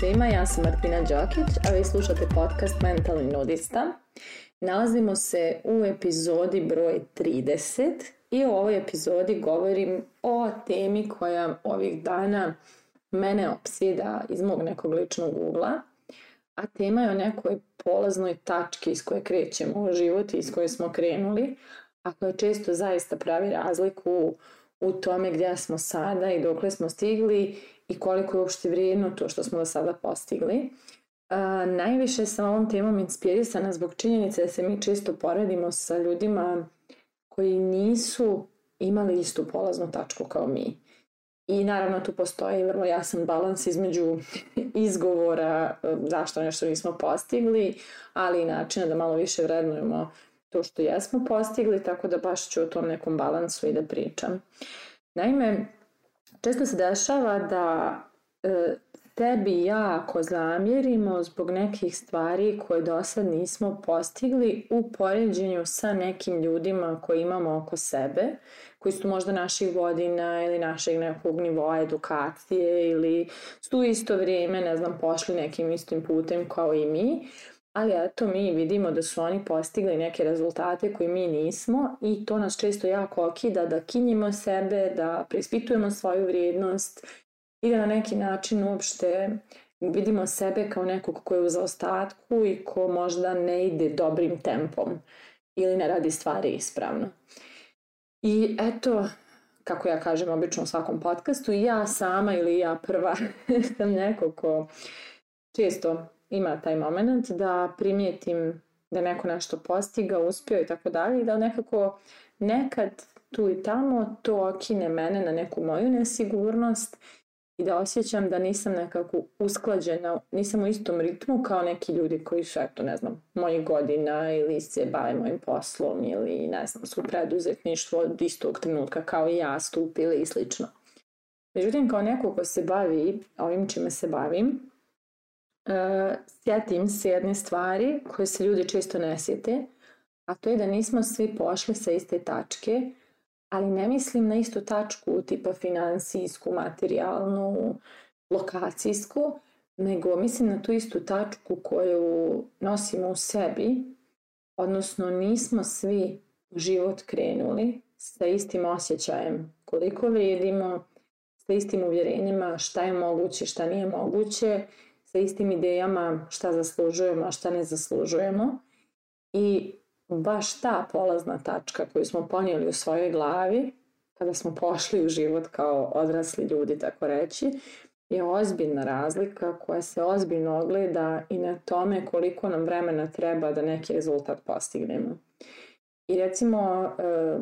svima, ja sam Martina Đokić, a vi slušate podcast Mentalni nudista. Nalazimo se u epizodi broj 30 i u ovoj epizodi govorim o temi koja ovih dana mene opsida iz mog nekog ličnog ugla, a tema je o nekoj polaznoj tački iz koje krećemo u život i iz koje smo krenuli, a koja često zaista pravi razliku u tome gdje smo sada i dokle smo stigli i koliko je uopšte vrijedno to što smo do sada postigli. A, najviše sam ovom temom inspirisana zbog činjenice da se mi često poredimo sa ljudima koji nisu imali istu polaznu tačku kao mi. I naravno tu postoji vrlo jasan balans između izgovora zašto nešto nismo postigli, ali i načina da malo više vrednujemo to što jesmo postigli, tako da baš ću o tom nekom balansu i da pričam. Naime, često se dešava da e, tebi jako zamjerimo zbog nekih stvari koje do sad nismo postigli u poređenju sa nekim ljudima koji imamo oko sebe, koji su možda naših godina ili našeg nekog nivoa edukacije ili su isto vrijeme, ne znam, pošli nekim istim putem kao i mi, ali eto mi vidimo da su oni postigli neke rezultate koje mi nismo i to nas često jako okida da kinjimo sebe, da preispitujemo svoju vrijednost i da na neki način uopšte vidimo sebe kao nekog ko je u zaostatku i ko možda ne ide dobrim tempom ili ne radi stvari ispravno. I eto, kako ja kažem obično u svakom podcastu, ja sama ili ja prva sam neko ko često ima taj moment da primijetim da neko nešto postiga, uspio i tako dalje i da nekako nekad tu i tamo to okine mene na neku moju nesigurnost i da osjećam da nisam nekako usklađena, nisam u istom ritmu kao neki ljudi koji su, eto, ne znam, mojih godina ili se bave mojim poslom ili, ne znam, su preduzetništvo od istog trenutka kao i ja stupili i slično. Međutim, kao neko ko se bavi ovim čime se bavim, uh, sjetim se jedne stvari koje se ljudi često ne sjete, a to je da nismo svi pošli sa iste tačke, ali ne mislim na istu tačku tipa finansijsku, materijalnu, lokacijsku, nego mislim na tu istu tačku koju nosimo u sebi, odnosno nismo svi u život krenuli sa istim osjećajem koliko vrijedimo, sa istim uvjerenjima šta je moguće, šta nije moguće sa istim idejama šta zaslužujemo, a šta ne zaslužujemo. I baš ta polazna tačka koju smo ponijeli u svojoj glavi, kada smo pošli u život kao odrasli ljudi, tako reći, je ozbiljna razlika koja se ozbiljno ogleda i na tome koliko nam vremena treba da neki rezultat postignemo. I recimo, e,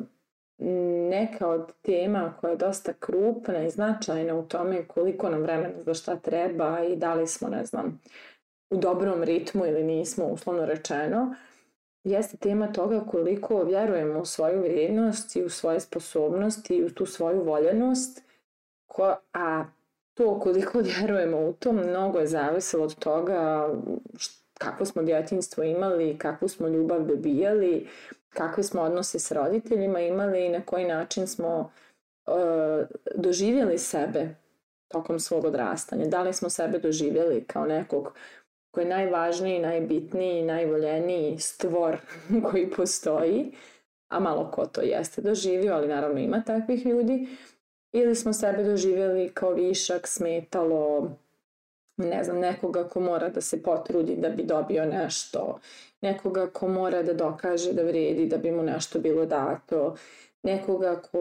neka od tema koja je dosta krupna i značajna u tome koliko nam vremena za šta treba i da li smo, ne znam, u dobrom ritmu ili nismo, uslovno rečeno, jeste tema toga koliko vjerujemo u svoju vrijednost i u svoje sposobnosti i u tu svoju voljenost, ko, a to koliko vjerujemo u to mnogo je zavisilo od toga kako smo djetinstvo imali, kakvu smo ljubav dobijali, kakve smo odnose s roditeljima imali i na koji način smo uh, doživjeli sebe tokom svog odrastanja. Da li smo sebe doživjeli kao nekog koji je najvažniji, najbitniji, najvoljeniji stvor koji postoji, a malo ko to jeste doživio, ali naravno ima takvih ljudi, ili smo sebe doživjeli kao višak, smetalo, ne znam, nekoga ko mora da se potrudi da bi dobio nešto, nekoga ko mora da dokaže da vrijedi da bi mu nešto bilo dato, nekoga ko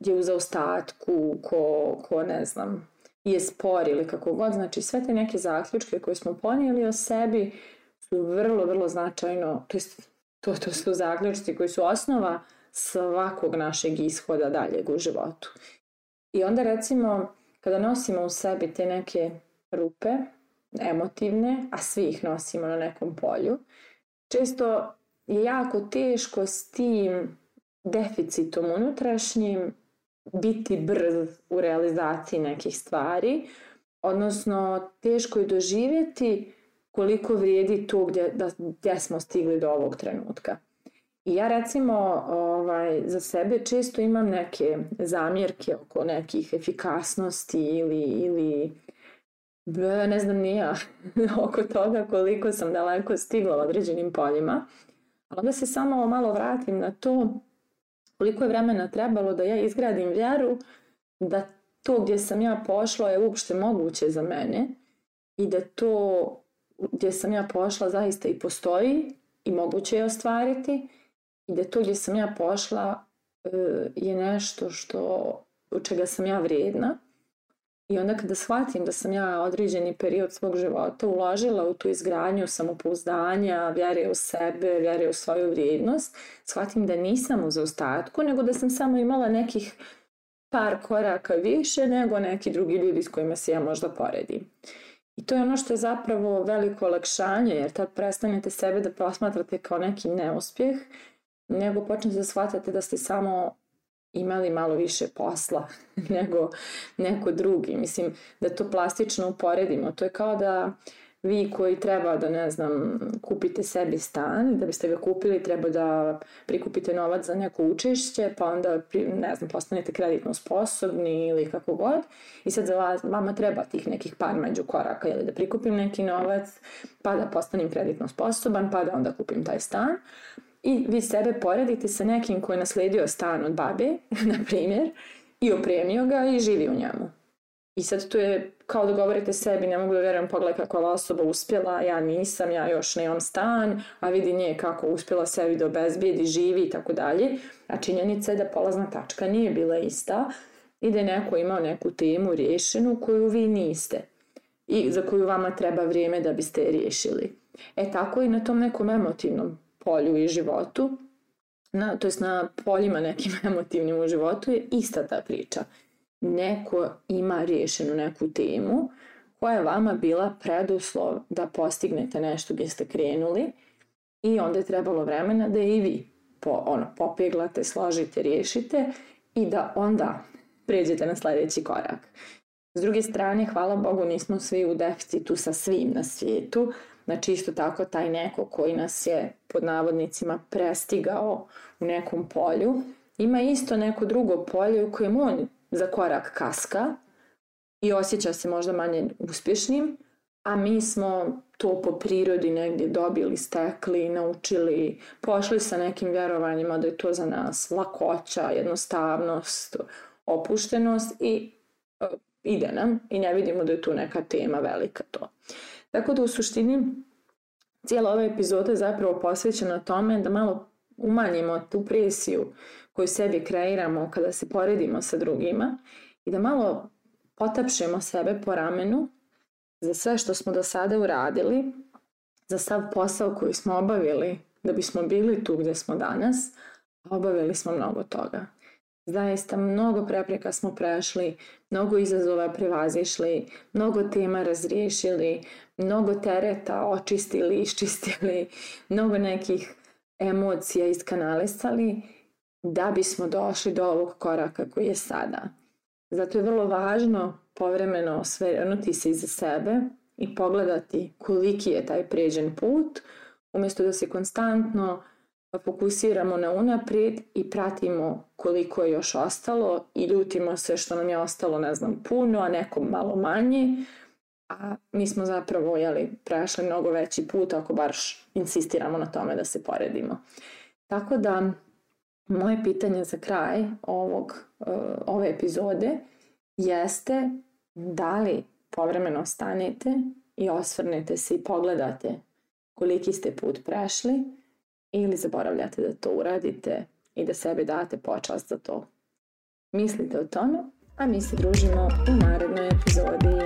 je u zaostatku, ko, ko ne znam, je spor ili kako god. Znači sve te neke zaključke koje smo ponijeli o sebi su vrlo, vrlo značajno, to, jest, to, to su zaključci koji su osnova svakog našeg ishoda daljeg u životu. I onda recimo kada nosimo u sebi te neke rupe, emotivne, a svi ih nosimo na nekom polju, često je jako teško s tim deficitom unutrašnjim biti brz u realizaciji nekih stvari, odnosno teško je doživjeti koliko vrijedi to gdje, da, gdje smo stigli do ovog trenutka. I ja recimo ovaj, za sebe često imam neke zamjerke oko nekih efikasnosti ili, ili ne znam ni ja oko toga koliko sam daleko stigla u određenim poljima. Ali onda se samo malo vratim na to koliko je vremena trebalo da ja izgradim vjeru da to gdje sam ja pošla je uopšte moguće za mene i da to gdje sam ja pošla zaista i postoji i moguće je ostvariti i da to gdje sam ja pošla e, je nešto što, od čega sam ja vrijedna. I onda kada shvatim da sam ja određeni period svog života uložila u tu izgradnju samopouzdanja, vjere u sebe, vjere u svoju vrijednost, shvatim da nisam u zaostatku, nego da sam samo imala nekih par koraka više nego neki drugi ljudi s kojima se ja možda poredim. I to je ono što je zapravo veliko olakšanje, jer tad prestanete sebe da posmatrate kao neki neuspjeh, nego počnete da shvatate da ste samo imali malo više posla nego neko drugi. Mislim, da to plastično uporedimo. To je kao da vi koji treba da, ne znam, kupite sebi stan, da biste ga kupili treba da prikupite novac za neko učešće, pa onda, ne znam, postanete kreditno sposobni ili kako god. I sad za vas, vama treba tih nekih par među koraka, ili da prikupim neki novac, pa da postanem kreditno sposoban, pa da onda kupim taj stan. I vi sebe poredite sa nekim koji je nasledio stan od babe, na primjer, i opremio ga i živi u njemu. I sad tu je kao da govorite sebi, ne mogu da vjerujem, pogledaj kako ova osoba uspjela, ja nisam, ja još nemam stan, a vidi nje kako uspjela sebi da obezbijedi, živi i tako dalje. A činjenica je da polazna tačka nije bila ista i da je neko imao neku temu riješenu koju vi niste i za koju vama treba vrijeme da biste je riješili. E tako i na tom nekom emotivnom polju i životu, na, to jest na poljima nekim emotivnim u životu je ista ta priča neko ima riješenu neku temu koja je vama bila preduslov da postignete nešto gdje ste krenuli i onda je trebalo vremena da i vi po, ono, popeglate, složite, riješite i da onda pređete na sljedeći korak. S druge strane, hvala Bogu, nismo svi u deficitu sa svim na svijetu. Znači isto tako taj neko koji nas je pod navodnicima prestigao u nekom polju, ima isto neko drugo polje u kojem on za korak kaska i osjeća se možda manje uspješnim, a mi smo to po prirodi negdje dobili, stekli, naučili, pošli sa nekim vjerovanjima da je to za nas lakoća, jednostavnost, opuštenost i uh, ide nam i ne vidimo da je tu neka tema velika to. Tako da u suštini cijela ova epizoda je zapravo posvećena tome da malo umanjimo tu presiju koju sebi kreiramo kada se poredimo sa drugima i da malo potapšemo sebe po ramenu za sve što smo do sada uradili, za sav posao koji smo obavili da bismo bili tu gdje smo danas, obavili smo mnogo toga. Zaista mnogo prepreka smo prešli, mnogo izazova prevazišli, mnogo tema razriješili, mnogo tereta očistili, iščistili, mnogo nekih emocija iskanalisali da bismo došli do ovog koraka koji je sada. Zato je vrlo važno povremeno svrnuti se iza sebe i pogledati koliki je taj pređen put, umjesto da se konstantno fokusiramo na unaprijed i pratimo koliko je još ostalo i ljutimo se što nam je ostalo, ne znam, puno, a nekom malo manje, a mi smo zapravo jeli, prešli mnogo veći put ako baš insistiramo na tome da se poredimo. Tako da moje pitanje za kraj ovog, uh, ove epizode jeste da li povremeno stanete i osvrnete se i pogledate koliki ste put prešli ili zaboravljate da to uradite i da sebi date počast za to. Mislite o tome, a mi se družimo u narednoj epizodi.